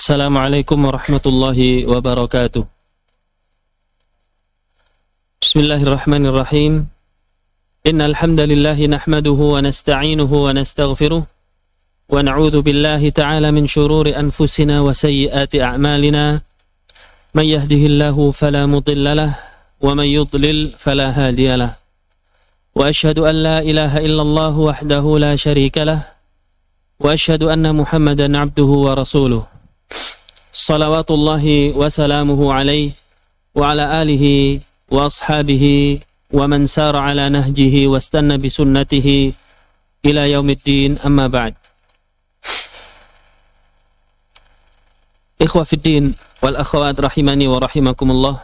Assalamualaikum warahmatullahi wabarakatuh. Bismillahirrahmanirrahim. Innal hamdalillah nahmaduhu wa nasta'inuhu wa nastaghfiruh wa na'udzu billahi ta'ala min shururi anfusina wa sayyiati a'malina. Man yahdihillahu fala mudilla lah wa man yudlil fala hadiya lah. Wa ashhadu an la ilaha illallah wahdahu la sharika lah wa Muhammadan 'abduhu wa rasuluh salawatullahi الله وسلامه wa ala alihi wa ashabihi wa man نهجه ala nahjihi wa stanna bi sunnatihi ila yaumiddin amma ba'd. والأخوات fiddin wal akhwat rahimani wa rahimakumullah.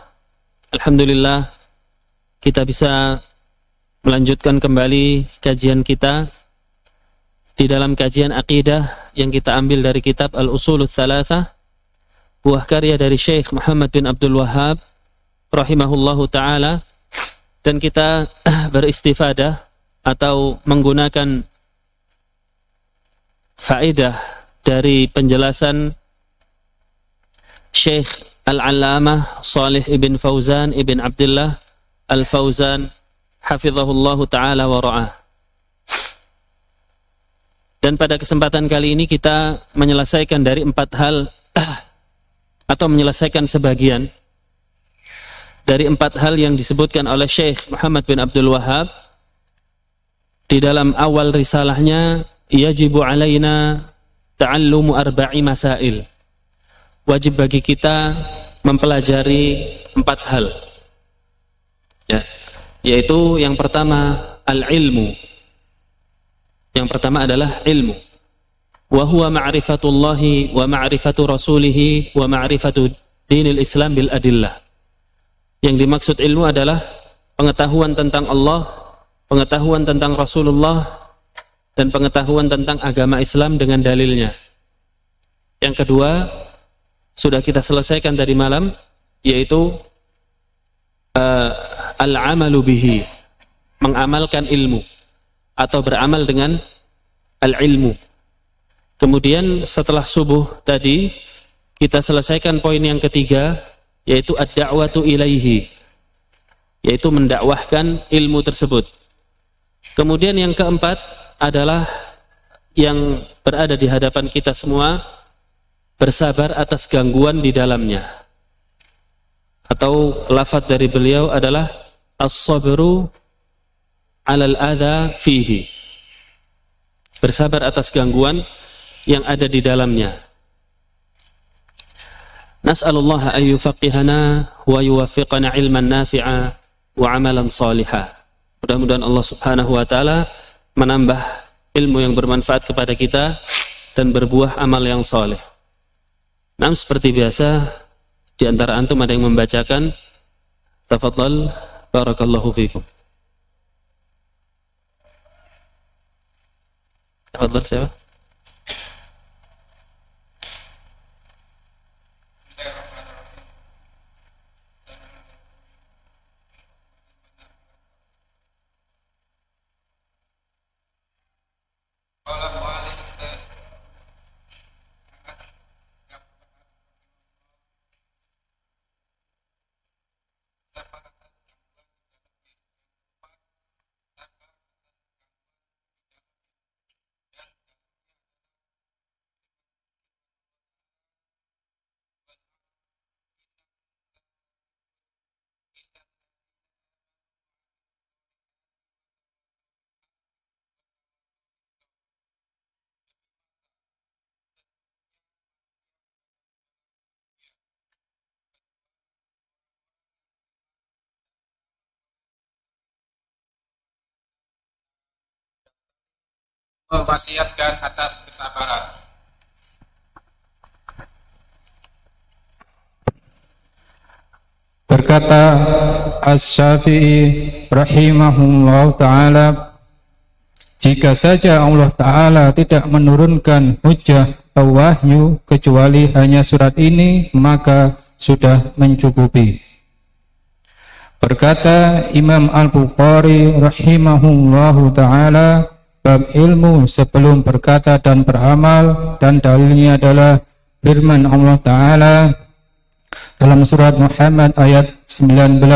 Kita bisa melanjutkan kembali kajian kita di dalam kajian akidah yang kita ambil dari kitab Al-Usulul Thalathah buah karya dari Syekh Muhammad bin Abdul Wahab rahimahullahu taala dan kita beristifadah atau menggunakan faedah dari penjelasan Syekh Al-Allamah Salih ibn Fauzan ibn Abdullah Al-Fauzan hafizahullahu taala wa ra'ah. Dan pada kesempatan kali ini kita menyelesaikan dari empat hal atau menyelesaikan sebagian. Dari empat hal yang disebutkan oleh Syekh Muhammad bin Abdul Wahab di dalam awal risalahnya yajibu alaina ta'allumu arba'i masail. Wajib bagi kita mempelajari empat hal. Ya yaitu yang pertama al-ilmu yang pertama adalah ilmu wa huwa ma'rifatullahi wa ma'rifatu rasulih wa ma'rifatu dinil Islam bil adillah. Yang dimaksud ilmu adalah pengetahuan tentang Allah, pengetahuan tentang Rasulullah dan pengetahuan tentang agama Islam dengan dalilnya. Yang kedua, sudah kita selesaikan tadi malam yaitu uh, al-amalu bihi, mengamalkan ilmu atau beramal dengan al-ilmu Kemudian setelah subuh tadi kita selesaikan poin yang ketiga yaitu ad-da'watu ilaihi yaitu mendakwahkan ilmu tersebut. Kemudian yang keempat adalah yang berada di hadapan kita semua bersabar atas gangguan di dalamnya. Atau lafaz dari beliau adalah as-sabru 'alal adha fihi. Bersabar atas gangguan yang ada di dalamnya. Nas'alullah an yufaqqihana wa yuwaffiqana ilman nafi'a wa amalan salihah. Mudah-mudahan Allah Subhanahu wa taala menambah ilmu yang bermanfaat kepada kita dan berbuah amal yang soleh. Nam seperti biasa di antara antum ada yang membacakan tafadhal barakallahu fikum. Tafadhal siapa? Mewasiatkan atas kesabaran. Berkata As-Syafi'i rahimahullah ta'ala Jika saja Allah Ta'ala tidak menurunkan hujah atau wahyu kecuali hanya surat ini maka sudah mencukupi. Berkata Imam Al-Bukhari rahimahullahu ta'ala bab ilmu sebelum berkata dan beramal dan dalilnya adalah firman Allah Ta'ala dalam surat Muhammad ayat 19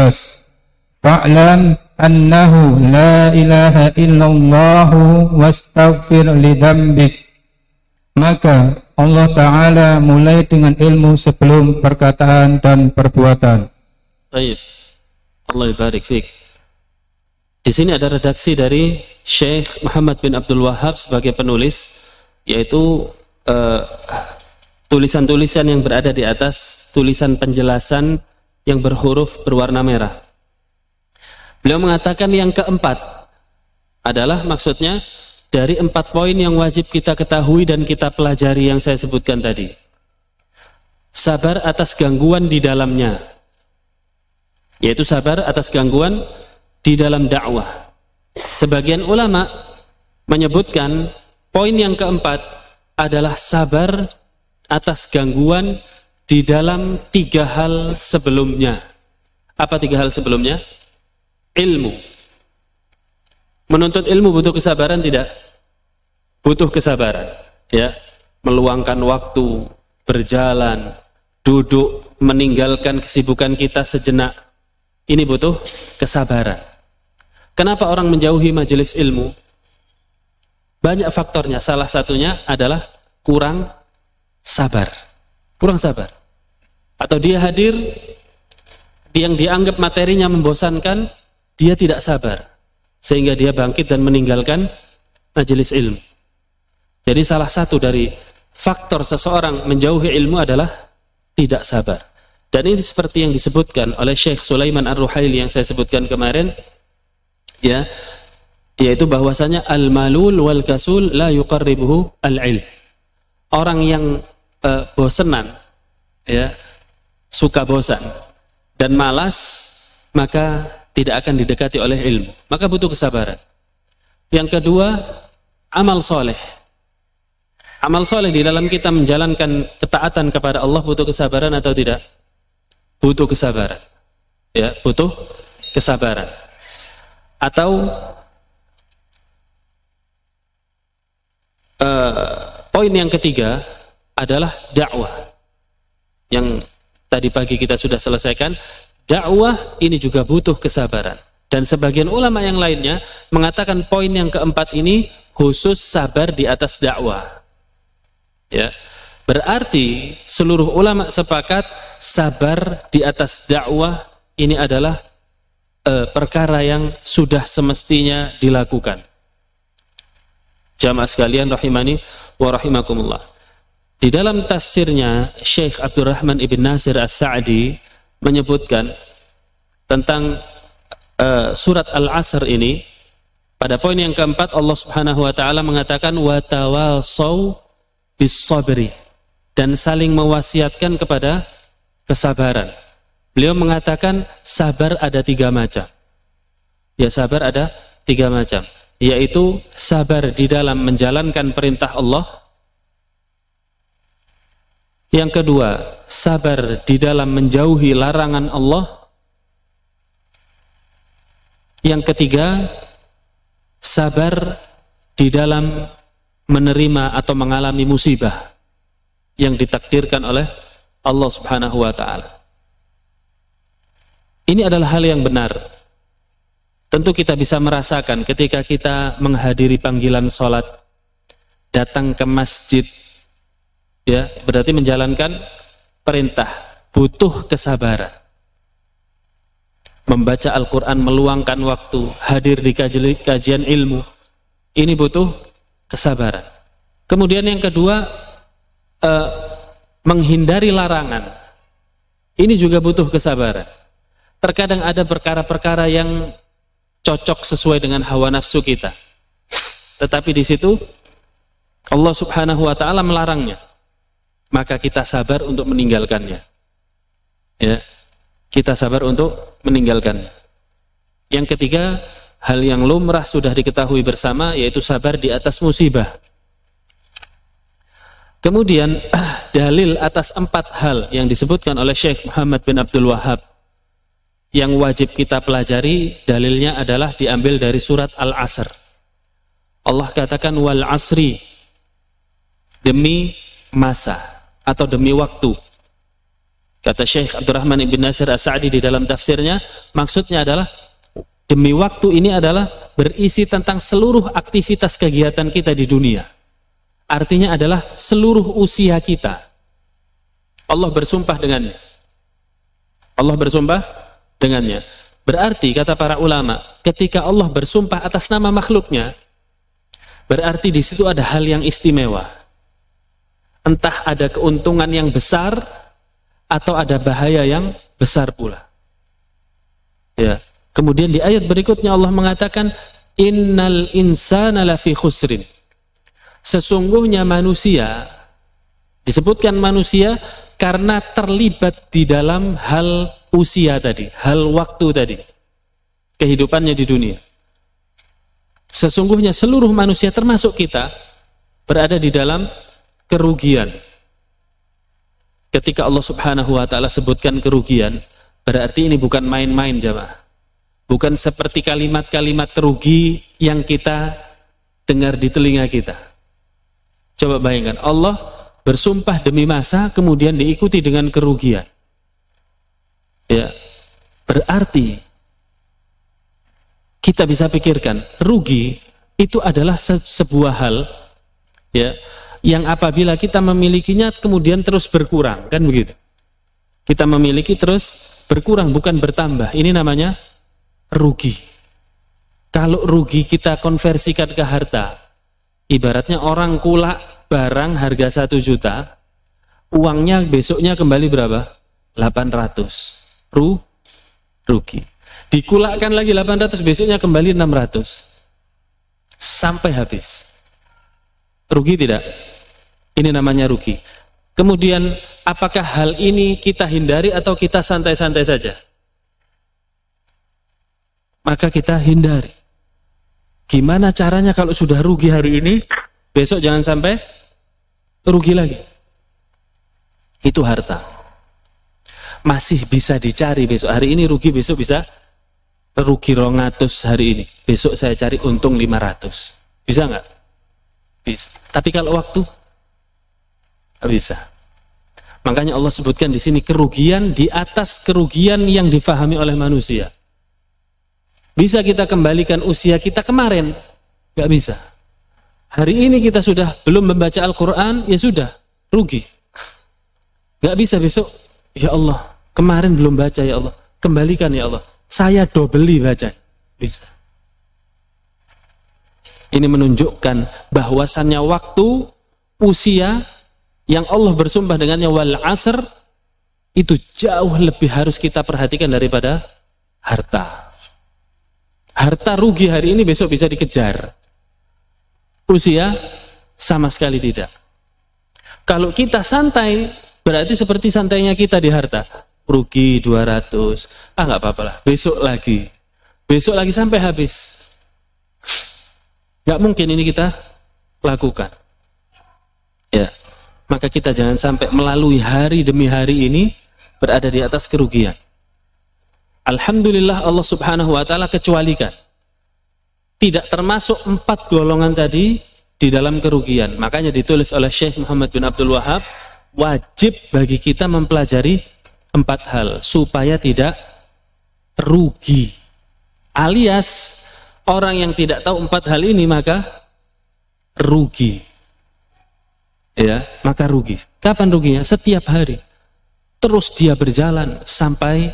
Fa'lam annahu la ilaha illallah wastaghfir lidambik maka Allah Ta'ala mulai dengan ilmu sebelum perkataan dan perbuatan. Baik. Allah barik fiqh di sini ada redaksi dari Syekh Muhammad bin Abdul Wahab sebagai penulis yaitu uh, tulisan-tulisan yang berada di atas tulisan penjelasan yang berhuruf berwarna merah. Beliau mengatakan yang keempat adalah maksudnya dari empat poin yang wajib kita ketahui dan kita pelajari yang saya sebutkan tadi. Sabar atas gangguan di dalamnya, yaitu sabar atas gangguan di dalam dakwah. Sebagian ulama menyebutkan poin yang keempat adalah sabar atas gangguan di dalam tiga hal sebelumnya. Apa tiga hal sebelumnya? Ilmu. Menuntut ilmu butuh kesabaran tidak? Butuh kesabaran. Ya, meluangkan waktu, berjalan, duduk, meninggalkan kesibukan kita sejenak. Ini butuh kesabaran. Kenapa orang menjauhi majelis ilmu? Banyak faktornya. Salah satunya adalah kurang sabar. Kurang sabar. Atau dia hadir yang dianggap materinya membosankan, dia tidak sabar. Sehingga dia bangkit dan meninggalkan majelis ilmu. Jadi salah satu dari faktor seseorang menjauhi ilmu adalah tidak sabar. Dan ini seperti yang disebutkan oleh Syekh Sulaiman Ar-Ruhaili yang saya sebutkan kemarin, ya, yaitu bahwasanya al-malul wal kasul la yuqarribuhu al-ilm. Orang yang uh, bosenan ya suka bosan dan malas maka tidak akan didekati oleh ilmu. Maka butuh kesabaran. Yang kedua amal soleh. Amal soleh di dalam kita menjalankan ketaatan kepada Allah butuh kesabaran atau tidak? Butuh kesabaran. Ya butuh kesabaran atau uh, Poin yang ketiga adalah dakwah. Yang tadi pagi kita sudah selesaikan, dakwah ini juga butuh kesabaran. Dan sebagian ulama yang lainnya mengatakan poin yang keempat ini khusus sabar di atas dakwah. Ya. Berarti seluruh ulama sepakat sabar di atas dakwah ini adalah e, perkara yang sudah semestinya dilakukan. Jamaah sekalian rahimani wa rahimakumullah. Di dalam tafsirnya Syekh Abdurrahman Ibn Nasir As-Sa'di menyebutkan tentang uh, surat Al-Asr ini pada poin yang keempat Allah Subhanahu wa taala mengatakan wa tawasau bis sabri dan saling mewasiatkan kepada kesabaran. Beliau mengatakan sabar ada tiga macam. Ya sabar ada tiga macam yaitu sabar di dalam menjalankan perintah Allah. Yang kedua, sabar di dalam menjauhi larangan Allah. Yang ketiga, sabar di dalam menerima atau mengalami musibah yang ditakdirkan oleh Allah Subhanahu wa taala. Ini adalah hal yang benar Tentu kita bisa merasakan ketika kita menghadiri panggilan sholat, datang ke masjid, ya berarti menjalankan perintah, butuh kesabaran. Membaca Al-Quran, meluangkan waktu, hadir di kajian ilmu, ini butuh kesabaran. Kemudian yang kedua, eh, menghindari larangan. Ini juga butuh kesabaran. Terkadang ada perkara-perkara yang cocok sesuai dengan hawa nafsu kita. Tetapi di situ Allah Subhanahu wa taala melarangnya. Maka kita sabar untuk meninggalkannya. Ya. Kita sabar untuk meninggalkannya. Yang ketiga, hal yang lumrah sudah diketahui bersama yaitu sabar di atas musibah. Kemudian dalil atas empat hal yang disebutkan oleh Syekh Muhammad bin Abdul Wahab yang wajib kita pelajari dalilnya adalah diambil dari surat Al-Asr. Allah katakan wal asri demi masa. atau demi waktu. Kata Syekh Abdurrahman Ibn Nasir As-Sa'di di dalam tafsirnya, maksudnya adalah demi waktu ini adalah berisi tentang seluruh aktivitas kegiatan kita di dunia. Artinya adalah seluruh usia kita. Allah bersumpah dengannya. Allah bersumpah dengannya. Berarti kata para ulama, ketika Allah bersumpah atas nama makhluknya, berarti di situ ada hal yang istimewa. Entah ada keuntungan yang besar atau ada bahaya yang besar pula. Ya. Kemudian di ayat berikutnya Allah mengatakan innal insana lafi khusrin. Sesungguhnya manusia disebutkan manusia karena terlibat di dalam hal usia tadi, hal waktu tadi, kehidupannya di dunia. Sesungguhnya seluruh manusia termasuk kita berada di dalam kerugian. Ketika Allah Subhanahu wa taala sebutkan kerugian, berarti ini bukan main-main jamaah. Bukan seperti kalimat-kalimat rugi yang kita dengar di telinga kita. Coba bayangkan, Allah bersumpah demi masa kemudian diikuti dengan kerugian. Ya. Berarti kita bisa pikirkan, rugi itu adalah se sebuah hal ya yang apabila kita memilikinya kemudian terus berkurang, kan begitu. Kita memiliki terus berkurang bukan bertambah. Ini namanya rugi. Kalau rugi kita konversikan ke harta, ibaratnya orang kulak barang harga satu juta, uangnya besoknya kembali berapa? 800 ru, rugi. Dikulakkan lagi 800, besoknya kembali 600. Sampai habis. Rugi tidak? Ini namanya rugi. Kemudian, apakah hal ini kita hindari atau kita santai-santai saja? Maka kita hindari. Gimana caranya kalau sudah rugi hari ini, besok jangan sampai rugi lagi. Itu harta masih bisa dicari besok. Hari ini rugi besok bisa rugi rongatus hari ini. Besok saya cari untung 500 bisa nggak? Bisa. Tapi kalau waktu? Bisa. Makanya Allah sebutkan di sini kerugian di atas kerugian yang difahami oleh manusia. Bisa kita kembalikan usia kita kemarin? Nggak bisa. Hari ini kita sudah belum membaca Al-Quran ya sudah rugi. Nggak bisa besok Ya Allah, kemarin belum baca ya Allah. Kembalikan ya Allah. Saya dobeli baca. Bisa. Ini menunjukkan bahwasannya waktu, usia yang Allah bersumpah dengannya wal asr itu jauh lebih harus kita perhatikan daripada harta. Harta rugi hari ini besok bisa dikejar. Usia sama sekali tidak. Kalau kita santai Berarti seperti santainya kita di harta. Rugi 200. Ah nggak apa-apa lah. Besok lagi. Besok lagi sampai habis. Nggak mungkin ini kita lakukan. Ya. Maka kita jangan sampai melalui hari demi hari ini berada di atas kerugian. Alhamdulillah Allah subhanahu wa ta'ala kecualikan. Tidak termasuk empat golongan tadi di dalam kerugian. Makanya ditulis oleh Syekh Muhammad bin Abdul Wahab wajib bagi kita mempelajari empat hal supaya tidak rugi. Alias orang yang tidak tahu empat hal ini maka rugi. Ya, maka rugi. Kapan ruginya? Setiap hari. Terus dia berjalan sampai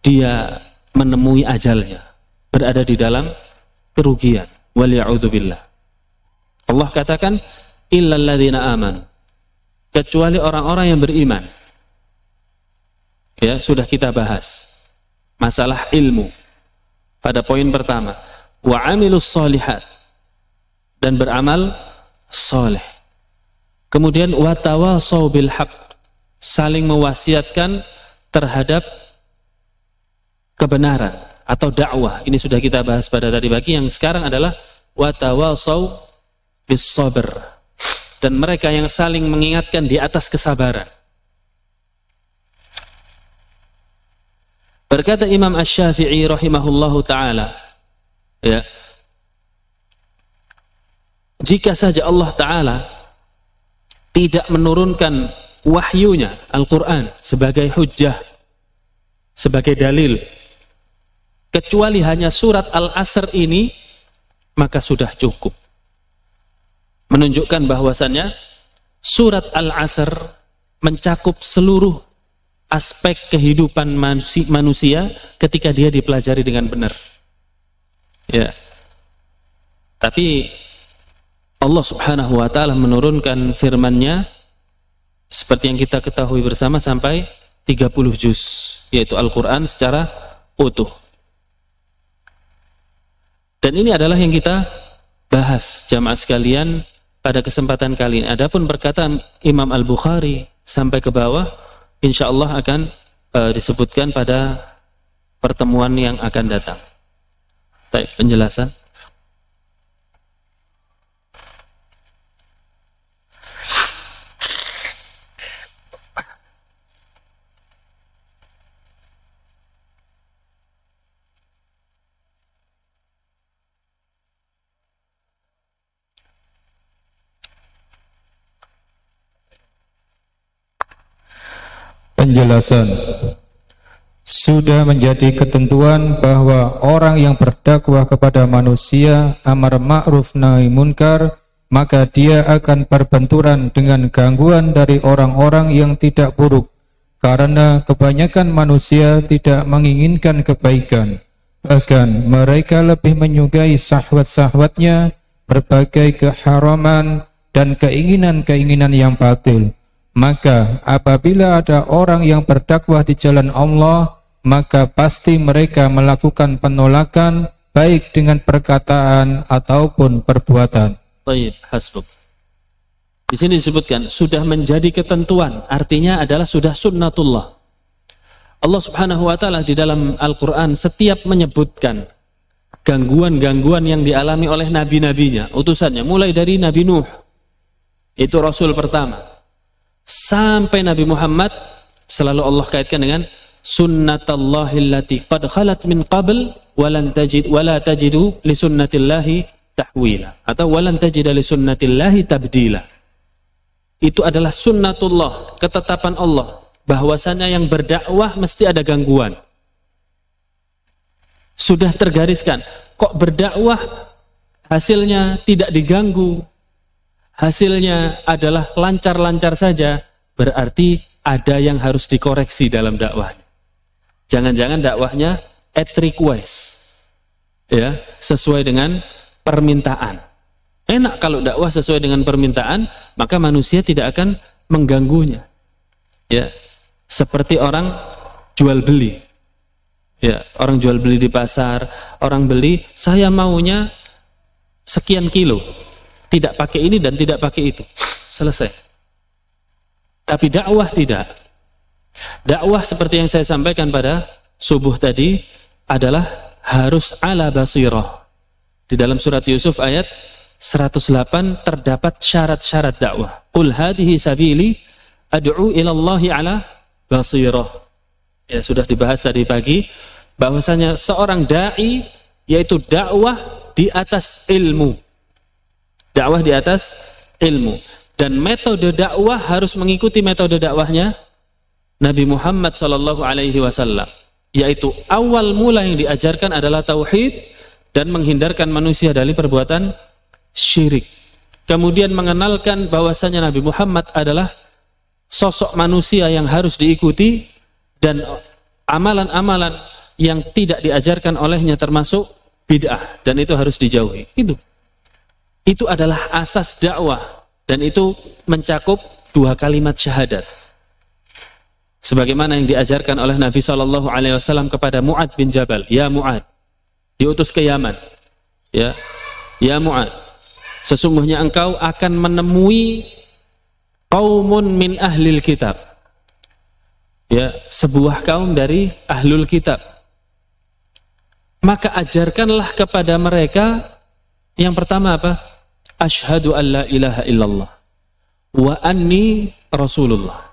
dia menemui ajalnya, berada di dalam kerugian. Waliya'udzubillah. Allah katakan illal ladzina amanu kecuali orang-orang yang beriman. Ya, sudah kita bahas masalah ilmu pada poin pertama. Wa amilus solihat dan beramal soleh. Kemudian watawasau bil haq saling mewasiatkan terhadap kebenaran atau dakwah. Ini sudah kita bahas pada tadi pagi yang sekarang adalah watawasau bis sabr dan mereka yang saling mengingatkan di atas kesabaran. Berkata Imam Ash-Syafi'i rahimahullahu taala, ya. Jika saja Allah taala tidak menurunkan wahyunya Al-Quran sebagai hujjah sebagai dalil kecuali hanya surat Al-Asr ini maka sudah cukup menunjukkan bahwasannya surat Al-Asr mencakup seluruh aspek kehidupan manusia ketika dia dipelajari dengan benar. Ya. Tapi Allah Subhanahu wa taala menurunkan firman-Nya seperti yang kita ketahui bersama sampai 30 juz yaitu Al-Qur'an secara utuh. Dan ini adalah yang kita bahas jamaah sekalian pada kesempatan kali ini. Adapun perkataan Imam Al-Bukhari sampai ke bawah insya Allah akan uh, disebutkan pada pertemuan yang akan datang. Baik, penjelasan. Penjelasan. Sudah menjadi ketentuan bahwa orang yang berdakwah kepada manusia amar ma'ruf nahi munkar maka dia akan berbenturan dengan gangguan dari orang-orang yang tidak buruk karena kebanyakan manusia tidak menginginkan kebaikan. Bahkan mereka lebih menyukai sahwat-sahwatnya berbagai keharaman dan keinginan-keinginan yang batil maka apabila ada orang yang berdakwah di jalan Allah, maka pasti mereka melakukan penolakan baik dengan perkataan ataupun perbuatan. Baik, hasbuk. Di sini disebutkan sudah menjadi ketentuan, artinya adalah sudah sunnatullah. Allah Subhanahu wa taala di dalam Al-Qur'an setiap menyebutkan gangguan-gangguan yang dialami oleh nabi-nabinya, utusannya mulai dari Nabi Nuh. Itu rasul pertama sampai Nabi Muhammad selalu Allah kaitkan dengan sunnatullahi allati qad khalat min qabl walan tajid wala tajidu li sunnatillahi tahwila. Atau walan tajida li sunnatillahi tabdila. Itu adalah sunnatullah ketetapan Allah. Bahwasanya yang berdakwah mesti ada gangguan. Sudah tergariskan kok berdakwah hasilnya tidak diganggu hasilnya adalah lancar-lancar saja, berarti ada yang harus dikoreksi dalam dakwahnya. Jangan-jangan dakwahnya at request. Ya, sesuai dengan permintaan. Enak kalau dakwah sesuai dengan permintaan, maka manusia tidak akan mengganggunya. Ya. Seperti orang jual beli. Ya, orang jual beli di pasar, orang beli, saya maunya sekian kilo tidak pakai ini dan tidak pakai itu. Selesai. Tapi dakwah tidak. Dakwah seperti yang saya sampaikan pada subuh tadi adalah harus ala basirah. Di dalam surat Yusuf ayat 108 terdapat syarat-syarat dakwah. Qul hadhihi sabili ad'u ila Allah ala basirah. Ya sudah dibahas tadi pagi bahwasanya seorang dai yaitu dakwah di atas ilmu dakwah di atas ilmu. Dan metode dakwah harus mengikuti metode dakwahnya Nabi Muhammad sallallahu alaihi wasallam. Yaitu awal mula yang diajarkan adalah tauhid dan menghindarkan manusia dari perbuatan syirik. Kemudian mengenalkan bahwasanya Nabi Muhammad adalah sosok manusia yang harus diikuti dan amalan-amalan yang tidak diajarkan olehnya termasuk bid'ah. Dan itu harus dijauhi. Itu itu adalah asas dakwah dan itu mencakup dua kalimat syahadat. Sebagaimana yang diajarkan oleh Nabi Shallallahu Alaihi Wasallam kepada Muad bin Jabal, ya Muad, diutus ke Yaman, ya, ya Muad, sesungguhnya engkau akan menemui kaumun min ahlil kitab, ya, sebuah kaum dari ahlul kitab. Maka ajarkanlah kepada mereka yang pertama apa? Ashhadu an la ilaha illallah wa anni rasulullah.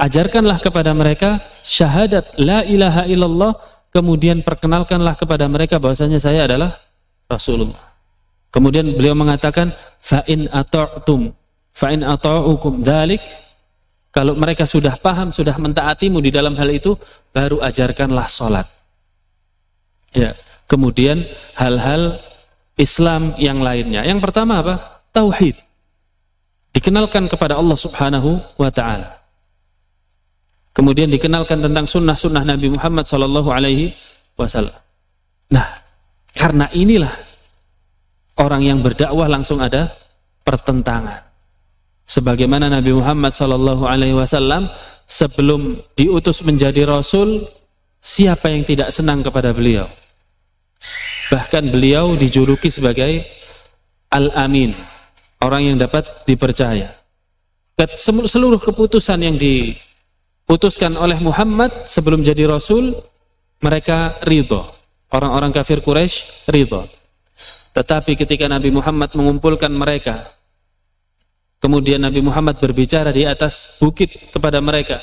Ajarkanlah kepada mereka syahadat la ilaha illallah kemudian perkenalkanlah kepada mereka bahwasanya saya adalah Rasulullah. Kemudian beliau mengatakan fa in ata'tum fa in ata'ukum dzalik kalau mereka sudah paham, sudah mentaatimu di dalam hal itu, baru ajarkanlah sholat. Ya, kemudian hal-hal Islam yang lainnya. Yang pertama apa? Tauhid. Dikenalkan kepada Allah Subhanahu wa taala. Kemudian dikenalkan tentang sunnah-sunnah Nabi Muhammad Sallallahu Alaihi Wasallam. Nah, karena inilah orang yang berdakwah langsung ada pertentangan sebagaimana Nabi Muhammad sallallahu alaihi wasallam sebelum diutus menjadi rasul siapa yang tidak senang kepada beliau bahkan beliau dijuluki sebagai al-amin orang yang dapat dipercaya seluruh keputusan yang diputuskan oleh Muhammad sebelum jadi rasul mereka ridho orang-orang kafir Quraisy ridho tetapi ketika Nabi Muhammad mengumpulkan mereka Kemudian Nabi Muhammad berbicara di atas bukit kepada mereka.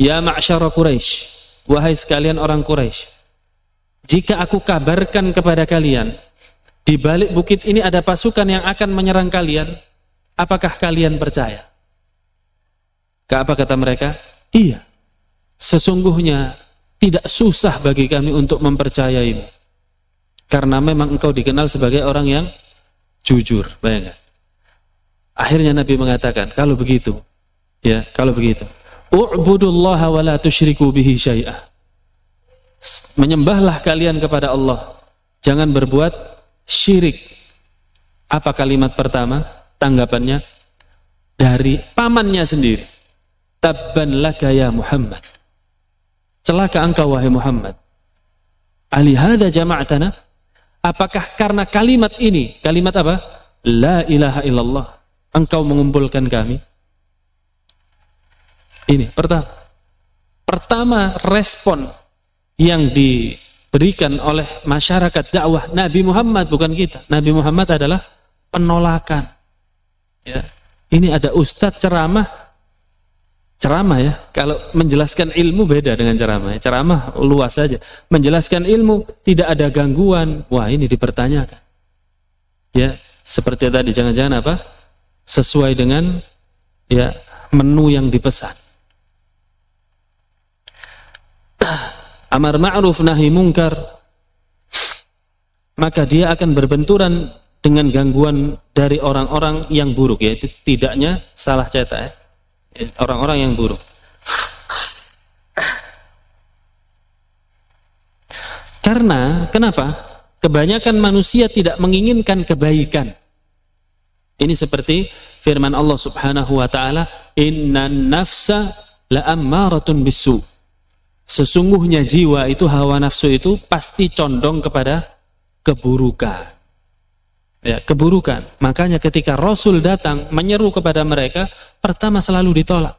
Ya ma'asyara Quraisy, wahai sekalian orang Quraisy. Jika aku kabarkan kepada kalian, di balik bukit ini ada pasukan yang akan menyerang kalian, apakah kalian percaya? Ke apa kata mereka? Iya. Sesungguhnya tidak susah bagi kami untuk mempercayaimu. Karena memang engkau dikenal sebagai orang yang jujur. Bayangkan. Akhirnya Nabi mengatakan, kalau begitu, ya, kalau begitu, u'budullaha wa la tusyriku bihi syai'ah. Menyembahlah kalian kepada Allah. Jangan berbuat syirik. Apa kalimat pertama? Tanggapannya dari pamannya sendiri. Tabban laka ya Muhammad. Celaka engkau wahai Muhammad. Alihada jama'atana? Apakah karena kalimat ini, kalimat apa? La ilaha illallah engkau mengumpulkan kami? Ini pertama. Pertama respon yang diberikan oleh masyarakat dakwah Nabi Muhammad bukan kita. Nabi Muhammad adalah penolakan. Ya. Ini ada ustadz ceramah ceramah ya. Kalau menjelaskan ilmu beda dengan ceramah. Ceramah luas saja. Menjelaskan ilmu tidak ada gangguan. Wah, ini dipertanyakan. Ya, seperti tadi jangan-jangan apa? sesuai dengan ya menu yang dipesan. Amar ma'ruf nahi mungkar maka dia akan berbenturan dengan gangguan dari orang-orang yang buruk yaitu tidaknya salah cetak ya. orang-orang yang buruk. Karena kenapa? Kebanyakan manusia tidak menginginkan kebaikan. Ini seperti firman Allah Subhanahu wa taala, "Innan nafsa la'ammaratun bisu." Sesungguhnya jiwa itu hawa nafsu itu pasti condong kepada keburukan. Ya, keburukan. Makanya ketika Rasul datang menyeru kepada mereka, pertama selalu ditolak.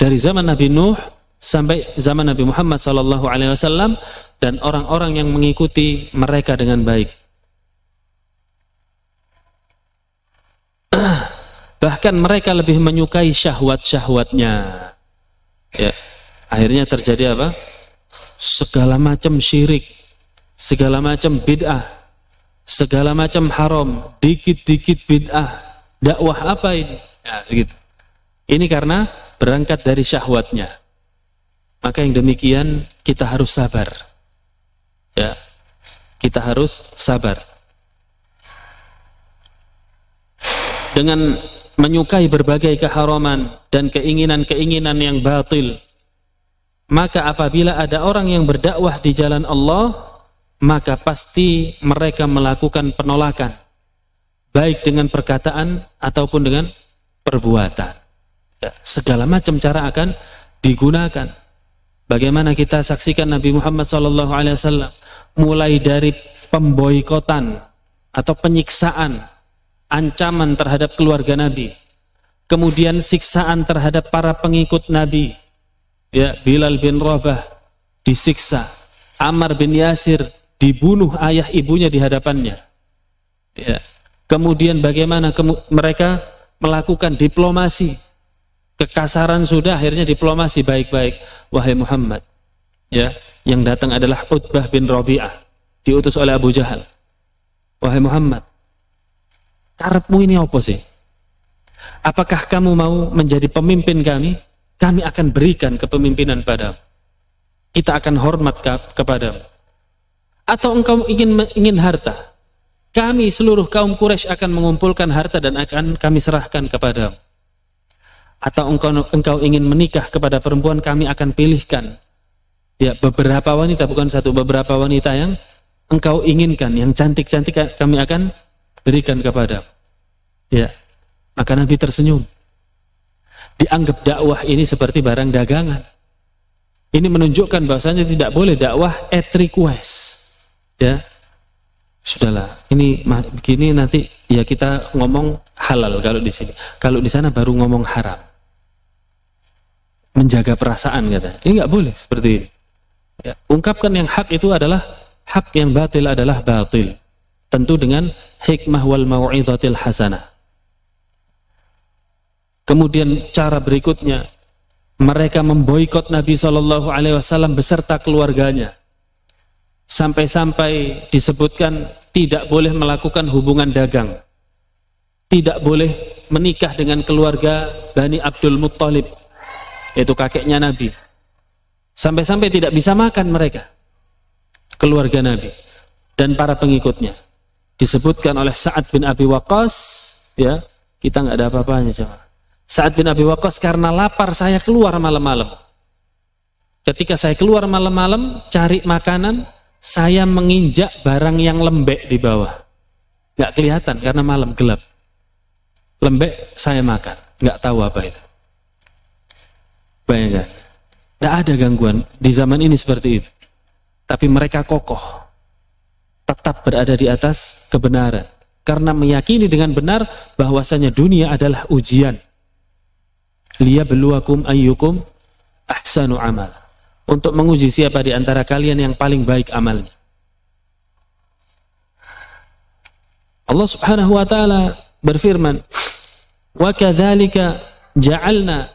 Dari zaman Nabi Nuh sampai zaman Nabi Muhammad sallallahu alaihi wasallam dan orang-orang yang mengikuti mereka dengan baik. bahkan mereka lebih menyukai syahwat-syahwatnya ya akhirnya terjadi apa? Segala macam syirik segala macam bid'ah segala macam haram dikit-dikit bid'ah. Dakwah apa ini? Ya, begitu. Ini karena berangkat dari syahwatnya. Maka yang demikian kita harus sabar. Ya kita harus sabar. Dengan menyukai berbagai keharaman dan keinginan-keinginan yang batil maka apabila ada orang yang berdakwah di jalan Allah maka pasti mereka melakukan penolakan. Baik dengan perkataan ataupun dengan perbuatan. Ya, segala macam cara akan digunakan. Bagaimana kita saksikan Nabi Muhammad SAW mulai dari pemboikotan atau penyiksaan ancaman terhadap keluarga Nabi, kemudian siksaan terhadap para pengikut Nabi, ya Bilal bin Rabah disiksa, Ammar bin Yasir dibunuh ayah ibunya di hadapannya, ya. Kemudian bagaimana kemu mereka melakukan diplomasi, kekasaran sudah akhirnya diplomasi baik-baik, wahai Muhammad, ya yang datang adalah Utbah bin Rabi'ah diutus oleh Abu Jahal. Wahai Muhammad, karepmu ini apa sih? apakah kamu mau menjadi pemimpin kami? Kami akan berikan kepemimpinan padamu. Kita akan hormat kepadamu. Atau engkau ingin ingin harta? Kami seluruh kaum Quraisy akan mengumpulkan harta dan akan kami serahkan kepadamu. Atau engkau engkau ingin menikah kepada perempuan kami akan pilihkan ya beberapa wanita bukan satu beberapa wanita yang engkau inginkan yang cantik-cantik kami akan berikan kepada ya maka Nabi tersenyum dianggap dakwah ini seperti barang dagangan. Ini menunjukkan bahwasanya tidak boleh dakwah at request. Ya. Sudahlah ini begini nanti ya kita ngomong halal kalau di sini. Kalau di sana baru ngomong haram. Menjaga perasaan kata. Ini nggak boleh seperti ini. Ya, ungkapkan yang hak itu adalah hak yang batil adalah batil. Tentu dengan hikmah wal mau'izatil hasanah kemudian cara berikutnya mereka memboikot Nabi Shallallahu Alaihi Wasallam beserta keluarganya. Sampai-sampai disebutkan tidak boleh melakukan hubungan dagang. Tidak boleh menikah dengan keluarga Bani Abdul Muttalib yaitu kakeknya Nabi. Sampai-sampai tidak bisa makan mereka keluarga Nabi dan para pengikutnya. Disebutkan oleh Sa'ad bin Abi Waqqas ya kita nggak ada apa-apanya coba Sa'ad bin Abi Waqqas karena lapar saya keluar malam-malam ketika saya keluar malam-malam cari makanan saya menginjak barang yang lembek di bawah. Nggak kelihatan karena malam gelap. Lembek saya makan, nggak tahu apa itu. Bayangkan, nggak ada gangguan di zaman ini seperti itu. Tapi mereka kokoh, tetap berada di atas kebenaran. Karena meyakini dengan benar bahwasanya dunia adalah ujian. Liya beluakum ayyukum ahsanu amal untuk menguji siapa di antara kalian yang paling baik amalnya. Allah Subhanahu wa taala berfirman, "Wa kadzalika ja'alna"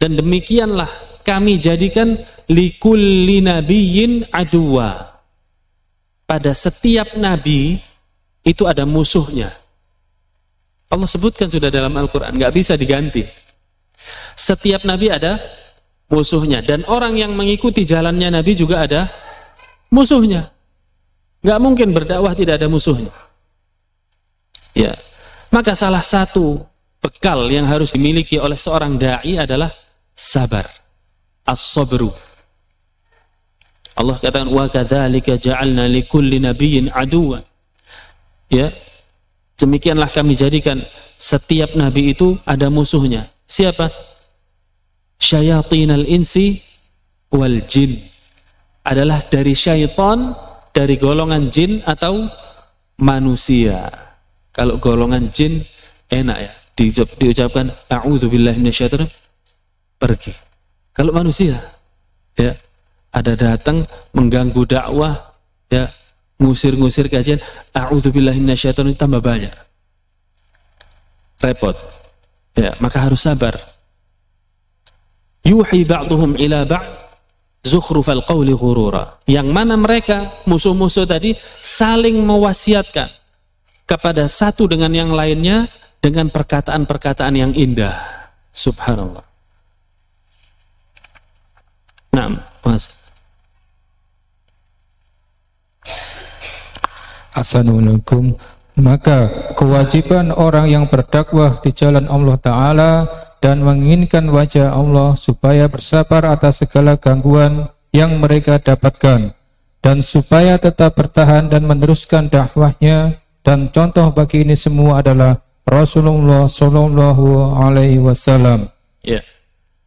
dan demikianlah kami jadikan likulli nabiyyin aduwa. Pada setiap nabi itu ada musuhnya. Allah sebutkan sudah dalam Al-Qur'an, nggak bisa diganti. Setiap nabi ada musuhnya. Dan orang yang mengikuti jalannya Nabi juga ada musuhnya. Nggak mungkin berdakwah tidak ada musuhnya. Ya. Maka salah satu bekal yang harus dimiliki oleh seorang dai adalah sabar. As-sabru. Allah katakan wa kadzalika ja'alna likulli nabiyyin aduwan ya. Demikianlah kami jadikan setiap nabi itu ada musuhnya siapa? Syayatinal insi wal jin. Adalah dari syaitan dari golongan jin atau manusia. Kalau golongan jin enak ya. Diucap, diucapkan a'udzubillahi minasyaitonir pergi. Kalau manusia ya ada datang mengganggu dakwah ya ngusir-ngusir kajian a'udzubillahi minasyaitonir tambah banyak. Repot ya. Maka harus sabar. Yuhi ba'duhum ila ba'd zukhrufal qawli ghurura. Yang mana mereka musuh-musuh tadi saling mewasiatkan kepada satu dengan yang lainnya dengan perkataan-perkataan yang indah. Subhanallah. Nah mas. Assalamualaikum maka kewajiban orang yang berdakwah di jalan Allah Ta'ala dan menginginkan wajah Allah supaya bersabar atas segala gangguan yang mereka dapatkan dan supaya tetap bertahan dan meneruskan dakwahnya dan contoh bagi ini semua adalah Rasulullah Shallallahu Alaihi Wasallam. Ya,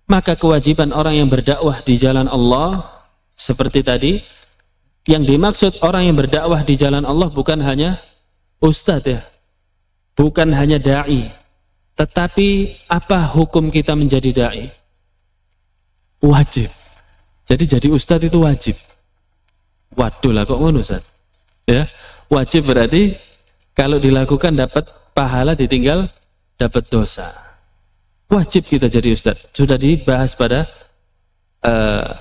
maka kewajiban orang yang berdakwah di jalan Allah seperti tadi, yang dimaksud orang yang berdakwah di jalan Allah bukan hanya ustadz ya, bukan hanya dai, tetapi apa hukum kita menjadi dai? Wajib. Jadi jadi ustadz itu wajib. Waduh lah kok ngono Ustaz? Ya, wajib berarti kalau dilakukan dapat pahala ditinggal dapat dosa. Wajib kita jadi ustadz. Sudah dibahas pada uh,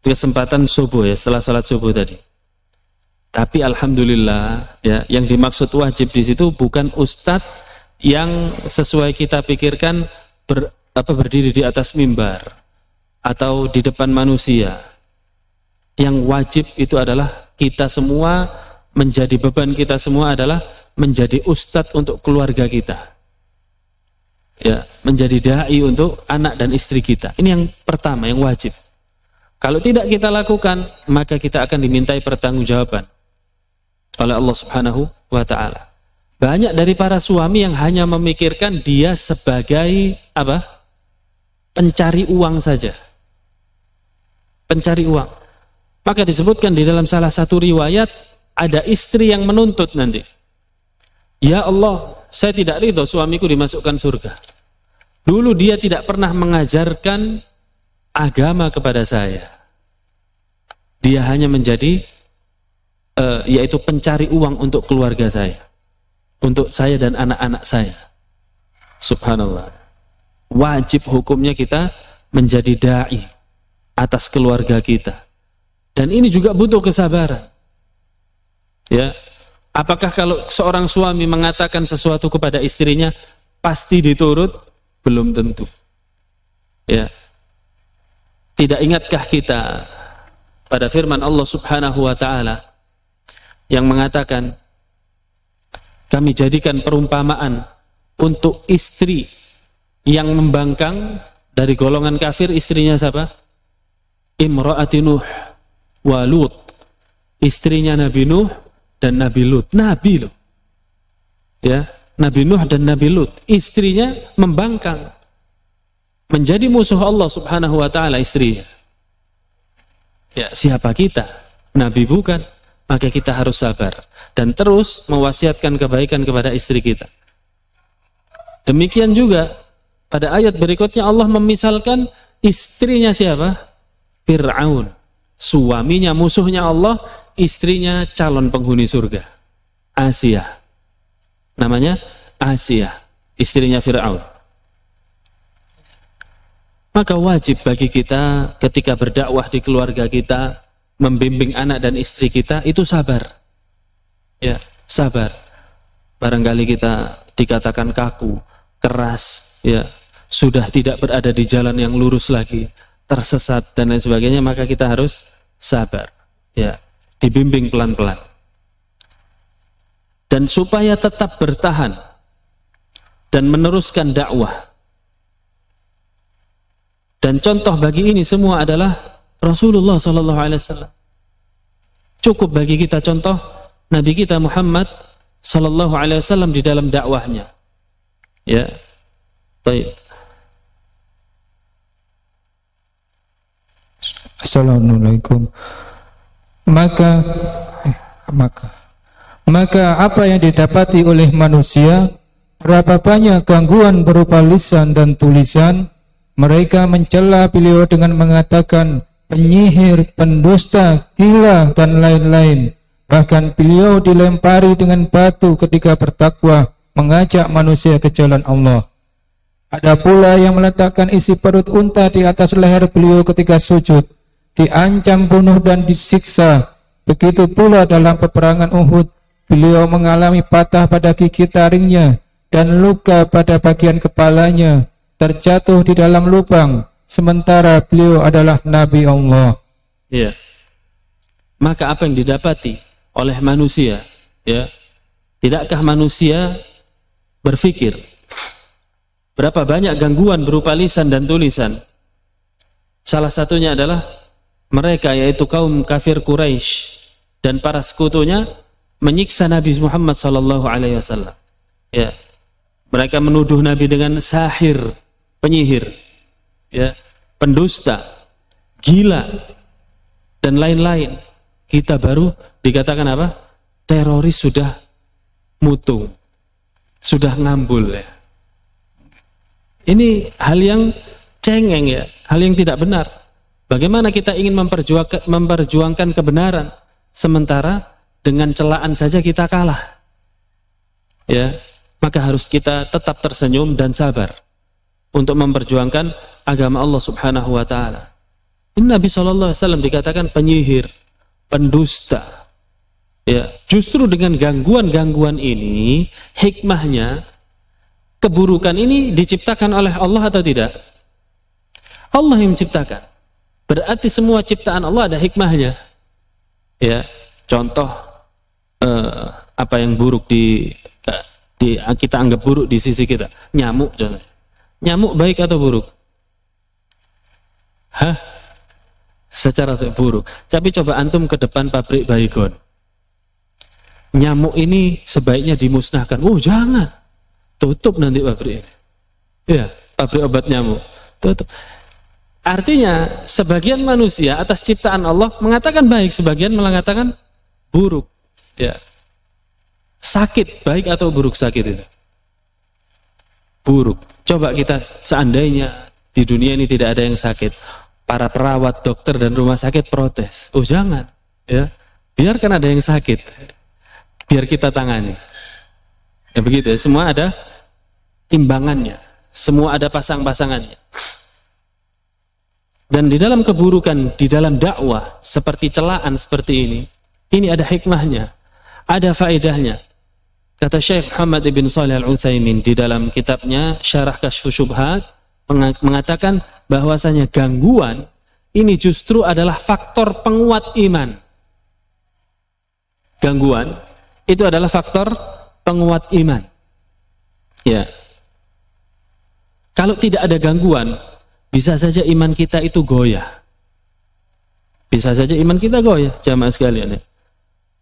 kesempatan subuh ya, setelah sholat subuh tadi. Tapi alhamdulillah ya, yang dimaksud wajib di situ bukan ustadz yang sesuai kita pikirkan ber, apa berdiri di atas mimbar atau di depan manusia. Yang wajib itu adalah kita semua menjadi beban kita semua adalah menjadi ustadz untuk keluarga kita. Ya, menjadi dai untuk anak dan istri kita. Ini yang pertama, yang wajib. Kalau tidak kita lakukan, maka kita akan dimintai pertanggungjawaban oleh Allah Subhanahu wa taala. Banyak dari para suami yang hanya memikirkan dia sebagai apa? pencari uang saja. Pencari uang. Maka disebutkan di dalam salah satu riwayat ada istri yang menuntut nanti. Ya Allah, saya tidak ridho suamiku dimasukkan surga. Dulu dia tidak pernah mengajarkan agama kepada saya. Dia hanya menjadi uh, yaitu pencari uang untuk keluarga saya. Untuk saya dan anak-anak saya. Subhanallah. Wajib hukumnya kita menjadi dai atas keluarga kita. Dan ini juga butuh kesabaran. Ya. Apakah kalau seorang suami mengatakan sesuatu kepada istrinya pasti diturut? Belum tentu. Ya. Tidak ingatkah kita pada firman Allah Subhanahu wa taala yang mengatakan kami jadikan perumpamaan untuk istri yang membangkang dari golongan kafir istrinya siapa? Imra'ati Nuh wa Lut. Istrinya Nabi Nuh dan Nabi Lut. Nabi loh. Ya, Nabi Nuh dan Nabi Lut. Istrinya membangkang menjadi musuh Allah Subhanahu wa taala istrinya. Ya, siapa kita? Nabi bukan, maka kita harus sabar dan terus mewasiatkan kebaikan kepada istri kita. Demikian juga pada ayat berikutnya Allah memisalkan istrinya siapa? Fir'aun. Suaminya musuhnya Allah, istrinya calon penghuni surga. Asia. Namanya Asia, istrinya Fir'aun. Maka wajib bagi kita ketika berdakwah di keluarga kita, membimbing anak dan istri kita itu sabar. Ya, sabar. Barangkali kita dikatakan kaku, keras, ya, sudah tidak berada di jalan yang lurus lagi, tersesat dan lain sebagainya, maka kita harus sabar. Ya, dibimbing pelan-pelan. Dan supaya tetap bertahan dan meneruskan dakwah dan contoh bagi ini semua adalah Rasulullah Sallallahu Alaihi Wasallam. Cukup bagi kita contoh Nabi kita Muhammad Sallallahu Alaihi Wasallam di dalam dakwahnya. Ya, baik. Assalamualaikum. Maka, eh, maka, maka apa yang didapati oleh manusia, berapa banyak gangguan berupa lisan dan tulisan, mereka mencela beliau dengan mengatakan penyihir, pendusta, gila dan lain-lain. Bahkan beliau dilempari dengan batu ketika bertakwa mengajak manusia ke jalan Allah. Ada pula yang meletakkan isi perut unta di atas leher beliau ketika sujud, diancam bunuh dan disiksa. Begitu pula dalam peperangan Uhud, beliau mengalami patah pada gigi taringnya dan luka pada bagian kepalanya terjatuh di dalam lubang sementara beliau adalah nabi Allah. Ya. Maka apa yang didapati oleh manusia, ya? Tidakkah manusia berpikir berapa banyak gangguan berupa lisan dan tulisan? Salah satunya adalah mereka yaitu kaum kafir Quraisy dan para sekutunya menyiksa Nabi Muhammad sallallahu alaihi wasallam. Ya. Mereka menuduh Nabi dengan sahir, penyihir, ya, pendusta, gila, dan lain-lain. Kita baru dikatakan apa? Teroris sudah mutung, sudah ngambul ya. Ini hal yang cengeng ya, hal yang tidak benar. Bagaimana kita ingin memperjuangkan, memperjuangkan kebenaran sementara dengan celaan saja kita kalah. Ya, maka harus kita tetap tersenyum dan sabar untuk memperjuangkan agama Allah Subhanahu wa taala. Nabi sallallahu alaihi wasallam dikatakan penyihir, pendusta. Ya, justru dengan gangguan-gangguan ini hikmahnya keburukan ini diciptakan oleh Allah atau tidak? Allah yang menciptakan. Berarti semua ciptaan Allah ada hikmahnya. Ya, contoh eh, apa yang buruk di, eh, di kita anggap buruk di sisi kita, nyamuk contoh. Nyamuk baik atau buruk? Hah? Secara buruk. Tapi coba antum ke depan pabrik baygon. Nyamuk ini sebaiknya dimusnahkan. Oh jangan. Tutup nanti pabrik ini. Ya, pabrik obat nyamuk. Tutup. Artinya, sebagian manusia atas ciptaan Allah mengatakan baik, sebagian mengatakan buruk. Ya. Sakit, baik atau buruk sakit itu? Buruk. Coba kita seandainya di dunia ini tidak ada yang sakit, para perawat, dokter dan rumah sakit protes. Oh jangan, ya. Biarkan ada yang sakit. Biar kita tangani. Ya begitu ya, semua ada timbangannya. Semua ada pasang-pasangannya. Dan di dalam keburukan, di dalam dakwah, seperti celaan seperti ini, ini ada hikmahnya, ada faedahnya. Kata Syekh Muhammad ibn Salih al-Uthaymin di dalam kitabnya Syarah Kashfu Syubhat, mengatakan bahwasanya gangguan ini justru adalah faktor penguat iman. Gangguan itu adalah faktor penguat iman. Ya. Kalau tidak ada gangguan, bisa saja iman kita itu goyah. Bisa saja iman kita goyah, jamaah sekalian ya.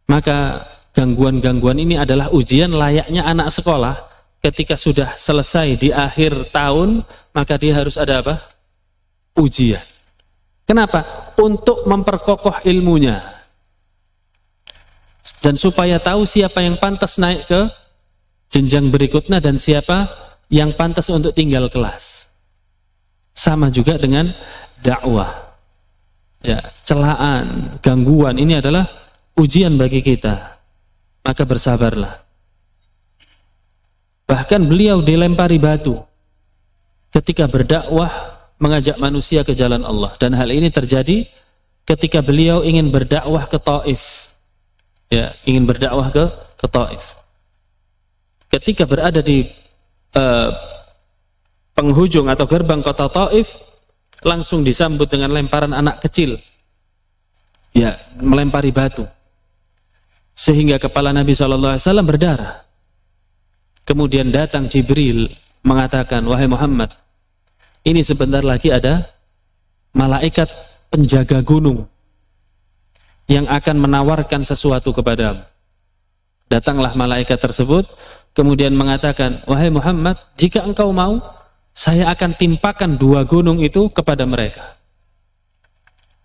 Maka gangguan-gangguan ini adalah ujian layaknya anak sekolah ketika sudah selesai di akhir tahun, maka dia harus ada apa? Ujian. Kenapa? Untuk memperkokoh ilmunya. Dan supaya tahu siapa yang pantas naik ke jenjang berikutnya dan siapa yang pantas untuk tinggal kelas. Sama juga dengan dakwah. Ya, celaan, gangguan ini adalah ujian bagi kita. Maka bersabarlah. Bahkan beliau dilempari batu ketika berdakwah mengajak manusia ke jalan Allah dan hal ini terjadi ketika beliau ingin berdakwah ke Taif. Ya, ingin berdakwah ke ke Taif. Ketika berada di uh, penghujung atau gerbang kota Taif langsung disambut dengan lemparan anak kecil ya melempari batu sehingga kepala Nabi SAW berdarah kemudian datang Jibril mengatakan wahai Muhammad ini sebentar lagi ada malaikat penjaga gunung yang akan menawarkan sesuatu kepadamu datanglah malaikat tersebut kemudian mengatakan wahai Muhammad jika engkau mau saya akan timpakan dua gunung itu kepada mereka.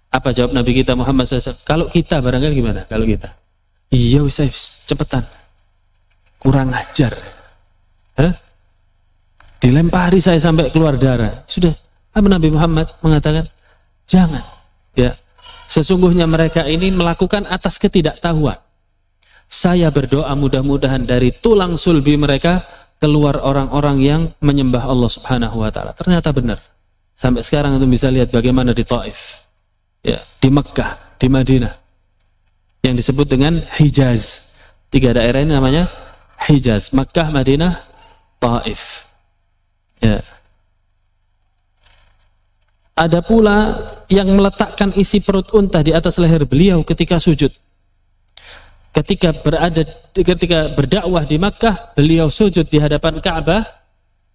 Apa jawab Nabi kita Muhammad SAW? Kalau kita barangkali gimana? Kalau kita? Iya saya cepetan. Kurang ajar. Hah? Dilempari saya sampai keluar darah. Sudah. Nabi Muhammad mengatakan? Jangan. Ya. Sesungguhnya mereka ini melakukan atas ketidaktahuan. Saya berdoa mudah-mudahan dari tulang sulbi mereka keluar orang-orang yang menyembah Allah Subhanahu wa taala. Ternyata benar. Sampai sekarang itu bisa lihat bagaimana di Taif. Ya, di Mekkah, di Madinah. Yang disebut dengan Hijaz. Tiga daerah ini namanya Hijaz, Mekkah, Madinah, Taif. Ya. Ada pula yang meletakkan isi perut unta di atas leher beliau ketika sujud. Ketika berada ketika berdakwah di Makkah beliau sujud di hadapan Ka'bah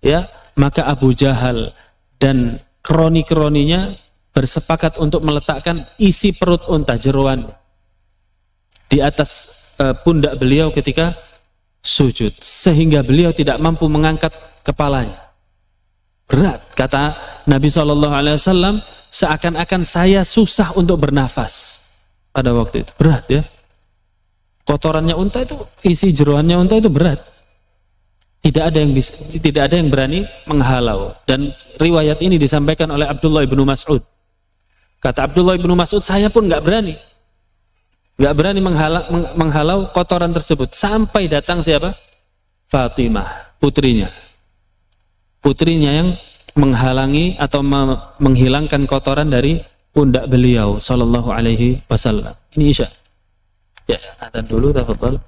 ya. Maka Abu Jahal dan kroni-kroninya bersepakat untuk meletakkan isi perut unta jeruan di atas uh, pundak beliau ketika sujud. Sehingga beliau tidak mampu mengangkat kepalanya berat kata Nabi saw seakan-akan saya susah untuk bernafas pada waktu itu. Berat ya. Kotorannya unta itu isi jeruannya unta itu berat. Tidak ada yang bisa tidak ada yang berani menghalau. Dan riwayat ini disampaikan oleh Abdullah ibnu Mas'ud. Kata Abdullah ibnu Mas'ud saya pun nggak berani. Nggak berani menghalau, menghalau kotoran tersebut. Sampai datang siapa? Fatimah putrinya putrinya yang menghalangi atau menghilangkan kotoran dari pundak beliau sallallahu alaihi wasallam ini Isya Ya, ada dulu, tafadhol.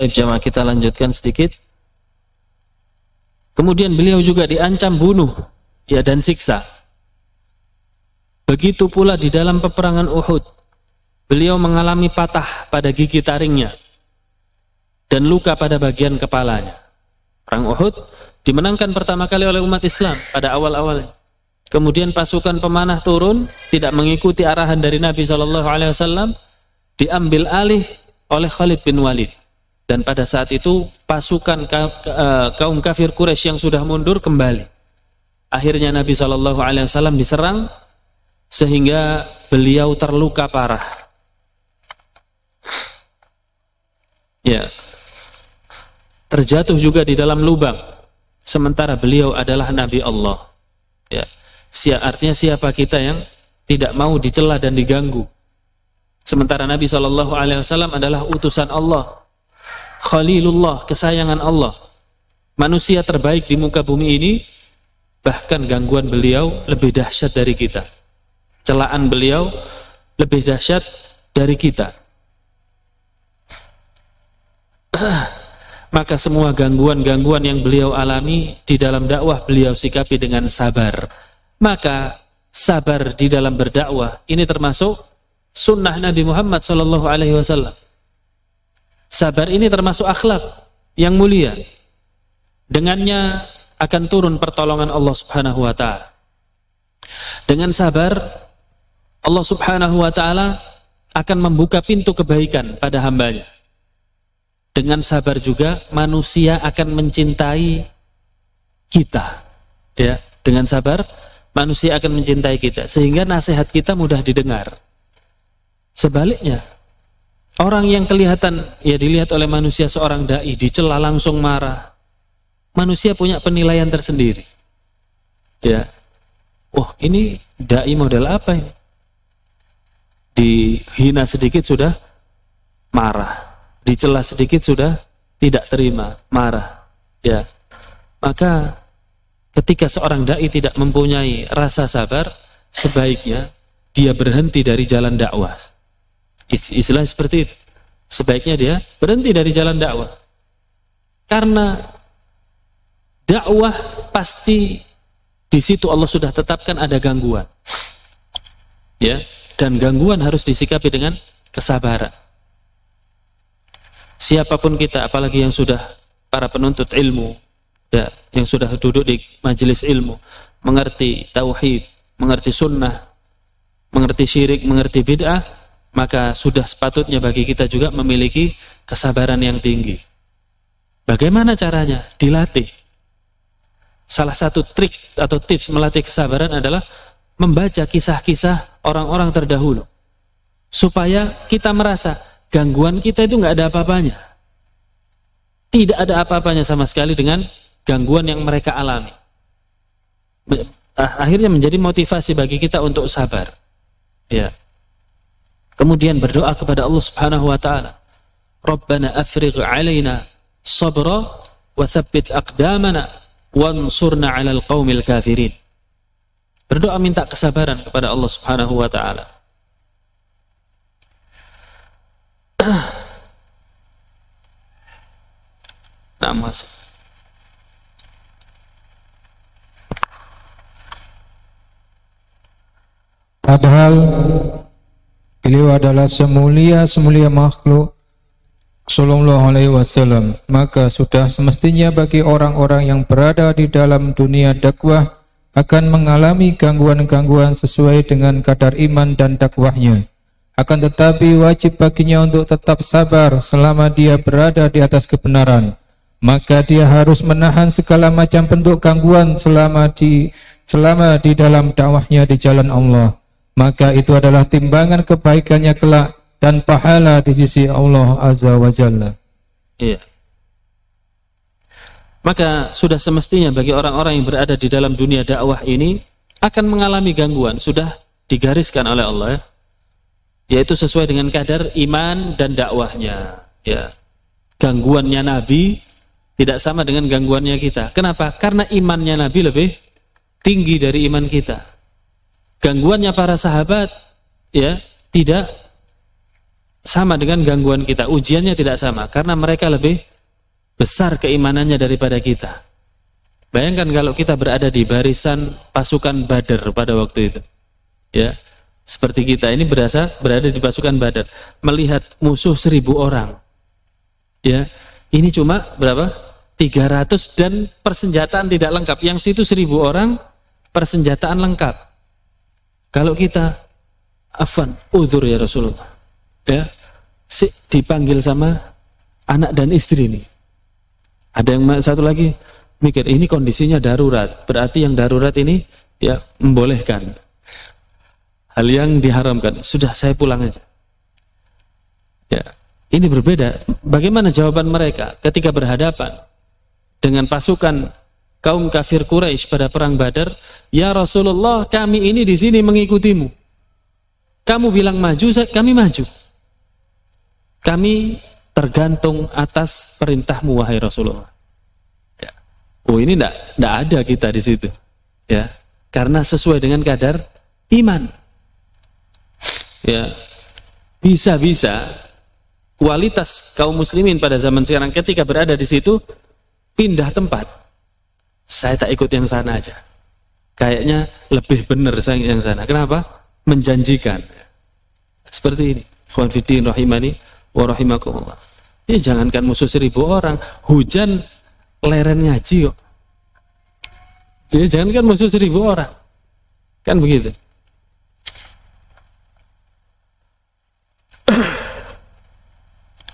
Baik jamaah kita lanjutkan sedikit. Kemudian beliau juga diancam bunuh ya dan siksa. Begitu pula di dalam peperangan Uhud. Beliau mengalami patah pada gigi taringnya dan luka pada bagian kepalanya. Perang Uhud dimenangkan pertama kali oleh umat Islam pada awal-awalnya. Kemudian pasukan pemanah turun tidak mengikuti arahan dari Nabi Shallallahu Alaihi Wasallam diambil alih oleh Khalid bin Walid dan pada saat itu pasukan eh, kaum kafir Quraisy yang sudah mundur kembali. Akhirnya Nabi Shallallahu Alaihi Wasallam diserang sehingga beliau terluka parah. Ya, terjatuh juga di dalam lubang. Sementara beliau adalah Nabi Allah. Ya, artinya siapa kita yang tidak mau dicela dan diganggu. Sementara Nabi Shallallahu Alaihi Wasallam adalah utusan Allah Khalilullah, kesayangan Allah. Manusia terbaik di muka bumi ini, bahkan gangguan beliau lebih dahsyat dari kita. Celaan beliau lebih dahsyat dari kita. Maka semua gangguan-gangguan yang beliau alami di dalam dakwah beliau sikapi dengan sabar. Maka sabar di dalam berdakwah ini termasuk sunnah Nabi Muhammad Sallallahu Alaihi Wasallam. Sabar ini termasuk akhlak yang mulia. Dengannya akan turun pertolongan Allah Subhanahu wa taala. Dengan sabar Allah Subhanahu wa taala akan membuka pintu kebaikan pada hambanya. Dengan sabar juga manusia akan mencintai kita. Ya, dengan sabar manusia akan mencintai kita sehingga nasihat kita mudah didengar. Sebaliknya, Orang yang kelihatan ya dilihat oleh manusia seorang dai dicela langsung marah. Manusia punya penilaian tersendiri. Ya. Wah, ini dai model apa ini? Dihina sedikit sudah marah. Dicela sedikit sudah tidak terima, marah. Ya. Maka ketika seorang dai tidak mempunyai rasa sabar, sebaiknya dia berhenti dari jalan dakwah Istilah seperti itu. Sebaiknya dia berhenti dari jalan dakwah. Karena dakwah pasti di situ Allah sudah tetapkan ada gangguan. Ya, dan gangguan harus disikapi dengan kesabaran. siapa pun kita apalagi yang sudah para penuntut ilmu ya yang sudah duduk di majelis ilmu mengerti tauhid mengerti sunnah mengerti syirik mengerti bid'ah maka sudah sepatutnya bagi kita juga memiliki kesabaran yang tinggi bagaimana caranya dilatih salah satu trik atau tips melatih kesabaran adalah membaca kisah-kisah orang-orang terdahulu supaya kita merasa gangguan kita itu nggak ada apa-apanya tidak ada apa-apanya sama sekali dengan gangguan yang mereka alami. Ah, akhirnya menjadi motivasi bagi kita untuk sabar. Ya. Kemudian berdoa kepada Allah Subhanahu wa taala. Rabbana afrigh alaina sabra wa thabbit aqdamana wansurna 'alal qaumil kafirin. Berdoa minta kesabaran kepada Allah Subhanahu wa taala. Nah, masuk. Padahal beliau adalah semulia-semulia makhluk Sallallahu alaihi wasallam. Maka sudah semestinya bagi orang-orang yang berada di dalam dunia dakwah akan mengalami gangguan-gangguan sesuai dengan kadar iman dan dakwahnya. Akan tetapi wajib baginya untuk tetap sabar selama dia berada di atas kebenaran. Maka dia harus menahan segala macam bentuk gangguan selama di selama di dalam dakwahnya di jalan Allah. Maka itu adalah timbangan kebaikannya kelak dan pahala di sisi Allah Azza wa Jalla. Iya. Maka sudah semestinya bagi orang-orang yang berada di dalam dunia dakwah ini akan mengalami gangguan, sudah digariskan oleh Allah ya. Yaitu sesuai dengan kadar iman dan dakwahnya, ya. Gangguannya Nabi tidak sama dengan gangguannya kita. Kenapa? Karena imannya Nabi lebih tinggi dari iman kita. Gangguannya para sahabat ya tidak sama dengan gangguan kita. Ujiannya tidak sama karena mereka lebih besar keimanannya daripada kita. Bayangkan kalau kita berada di barisan pasukan Badar pada waktu itu. Ya. Seperti kita ini berasa berada di pasukan Badar, melihat musuh seribu orang. Ya. Ini cuma berapa? 300 dan persenjataan tidak lengkap. Yang situ 1000 orang persenjataan lengkap. Kalau kita afan, udur ya Rasulullah. Ya. Si, dipanggil sama anak dan istri ini. Ada yang satu lagi mikir ini kondisinya darurat. Berarti yang darurat ini ya membolehkan. Hal yang diharamkan. Sudah saya pulang aja. Ya, ini berbeda. Bagaimana jawaban mereka ketika berhadapan? dengan pasukan kaum kafir Quraisy pada perang Badar, "Ya Rasulullah, kami ini di sini mengikutimu. Kamu bilang maju, kami maju. Kami tergantung atas perintahmu wahai Rasulullah." Ya. Oh, ini tidak tidak ada kita di situ. Ya. Karena sesuai dengan kadar iman. Ya. Bisa-bisa kualitas kaum muslimin pada zaman sekarang ketika berada di situ pindah tempat, saya tak ikut yang sana aja. Kayaknya lebih benar saya yang sana. Kenapa? Menjanjikan. Seperti ini. Khwanfiddin rahimani wa rahimakumullah. Ya jangankan musuh seribu orang, hujan leren ngaji kok. Ya, jangankan musuh seribu orang. Kan begitu.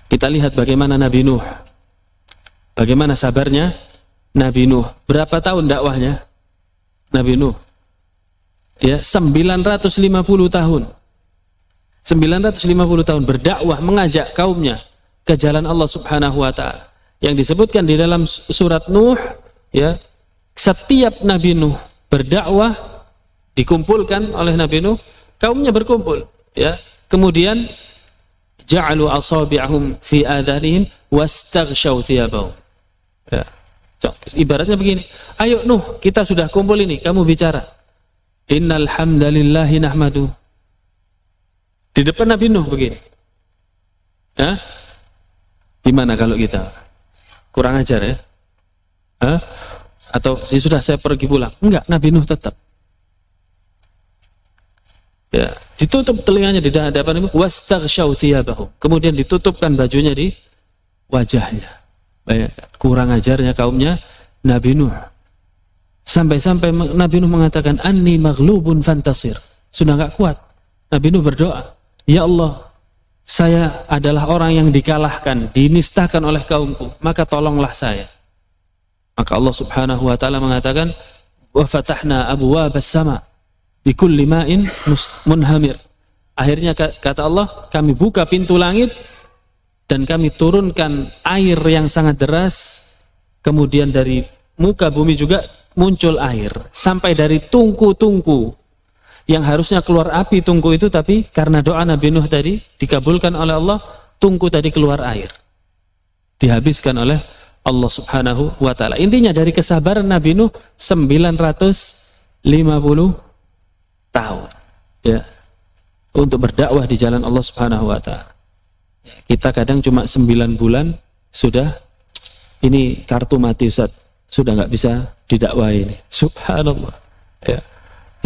Kita lihat bagaimana Nabi Nuh Bagaimana sabarnya Nabi Nuh? Berapa tahun dakwahnya? Nabi Nuh. Ya, 950 tahun. 950 tahun berdakwah mengajak kaumnya ke jalan Allah Subhanahu wa taala. Yang disebutkan di dalam surat Nuh, ya, setiap Nabi Nuh berdakwah dikumpulkan oleh Nabi Nuh, kaumnya berkumpul, ya. Kemudian ja'alu asabi'ahum fi adhanihim wastaghshaw thiyabahum Ya. Ibaratnya begini, ayo Nuh, kita sudah kumpul ini, kamu bicara. Innal hamdalillahi nahmadu. Di depan Nabi Nuh begini. Ya? Gimana kalau kita? Kurang ajar ya? Hah? Atau ya sudah saya pergi pulang? Enggak, Nabi Nuh tetap. Ya, ditutup telinganya di hadapan Nabi. Kemudian ditutupkan bajunya di wajahnya. Kurang ajarnya kaumnya Nabi Nuh. Sampai-sampai Nabi Nuh mengatakan, Anni maghlubun fantasir. Sudah nggak kuat. Nabi Nuh berdoa, Ya Allah, saya adalah orang yang dikalahkan, dinistakan oleh kaumku, maka tolonglah saya. Maka Allah Subhanahu wa taala mengatakan, "Wa fatahna abwaabas sama bikulli ma'in munhamir." Akhirnya kata Allah, kami buka pintu langit dan kami turunkan air yang sangat deras, kemudian dari muka bumi juga muncul air sampai dari tungku-tungku yang harusnya keluar api tungku itu tapi karena doa Nabi Nuh tadi dikabulkan oleh Allah tungku tadi keluar air dihabiskan oleh Allah Subhanahu wa taala. Intinya dari kesabaran Nabi Nuh 950 tahun ya untuk berdakwah di jalan Allah Subhanahu wa taala kita kadang cuma 9 bulan sudah ini kartu mati Ustaz sudah nggak bisa didakwahi ini subhanallah ya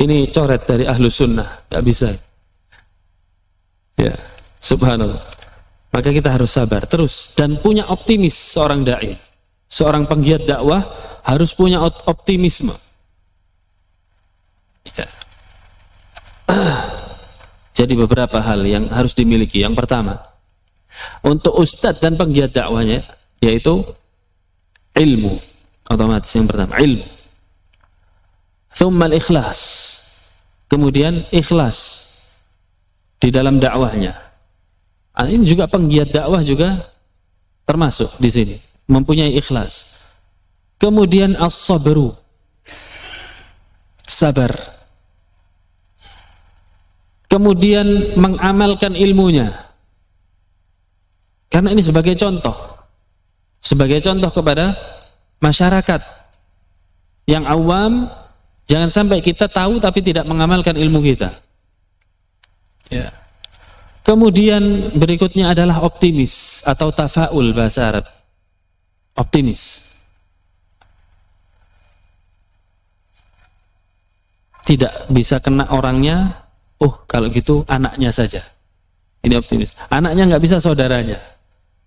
ini coret dari ahlu sunnah, gak bisa. Ya, subhanallah. Maka kita harus sabar terus dan punya optimis seorang dai. Seorang penggiat dakwah harus punya optimisme. Ya. Jadi beberapa hal yang harus dimiliki. Yang pertama, untuk ustadz dan penggiat dakwahnya yaitu ilmu. Otomatis yang pertama, ilmu Thummal ikhlas. Kemudian ikhlas di dalam dakwahnya. Ah, ini juga penggiat dakwah juga termasuk di sini, mempunyai ikhlas. Kemudian as-sabru. Sabar. Kemudian mengamalkan ilmunya. Karena ini sebagai contoh. Sebagai contoh kepada masyarakat yang awam Jangan sampai kita tahu tapi tidak mengamalkan ilmu kita. Ya. Kemudian berikutnya adalah optimis atau tafaul bahasa Arab. Optimis. Tidak bisa kena orangnya, oh kalau gitu anaknya saja. Ini optimis. Anaknya nggak bisa saudaranya.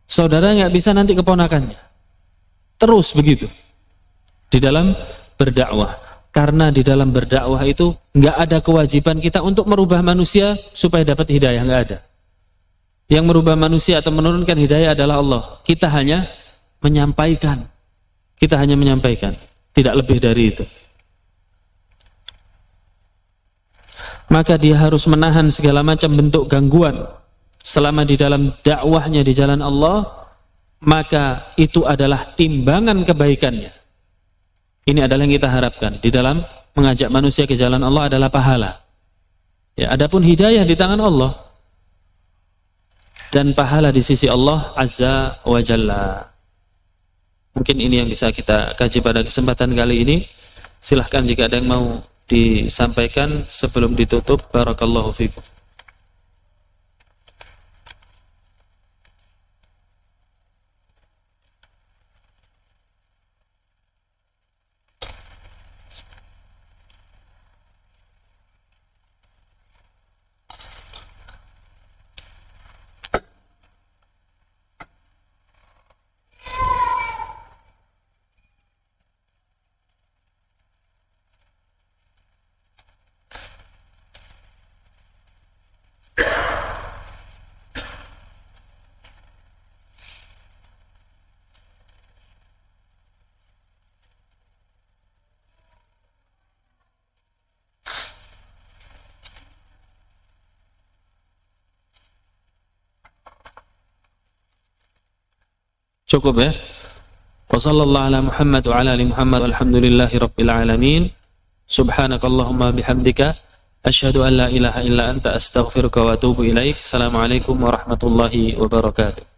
Saudara nggak bisa nanti keponakannya. Terus begitu. Di dalam berdakwah. Karena di dalam berdakwah itu nggak ada kewajiban kita untuk merubah manusia supaya dapat hidayah, nggak ada. Yang merubah manusia atau menurunkan hidayah adalah Allah. Kita hanya menyampaikan. Kita hanya menyampaikan, tidak lebih dari itu. Maka dia harus menahan segala macam bentuk gangguan selama di dalam dakwahnya di jalan Allah, maka itu adalah timbangan kebaikannya ini adalah yang kita harapkan di dalam mengajak manusia ke jalan Allah adalah pahala. Ya, adapun hidayah di tangan Allah dan pahala di sisi Allah Azza wa Jalla. Mungkin ini yang bisa kita kaji pada kesempatan kali ini. Silahkan jika ada yang mau disampaikan sebelum ditutup. Barakallahu fikum. Cukup ya? Wassallallahu ala Muhammad wa ala ali Muhammad walhamdulillahi rabbil alamin. Subhanakallahumma bihamdika asyhadu an la ilaha illa anta astaghfiruka wa atubu ilaik. Assalamualaikum warahmatullahi wabarakatuh.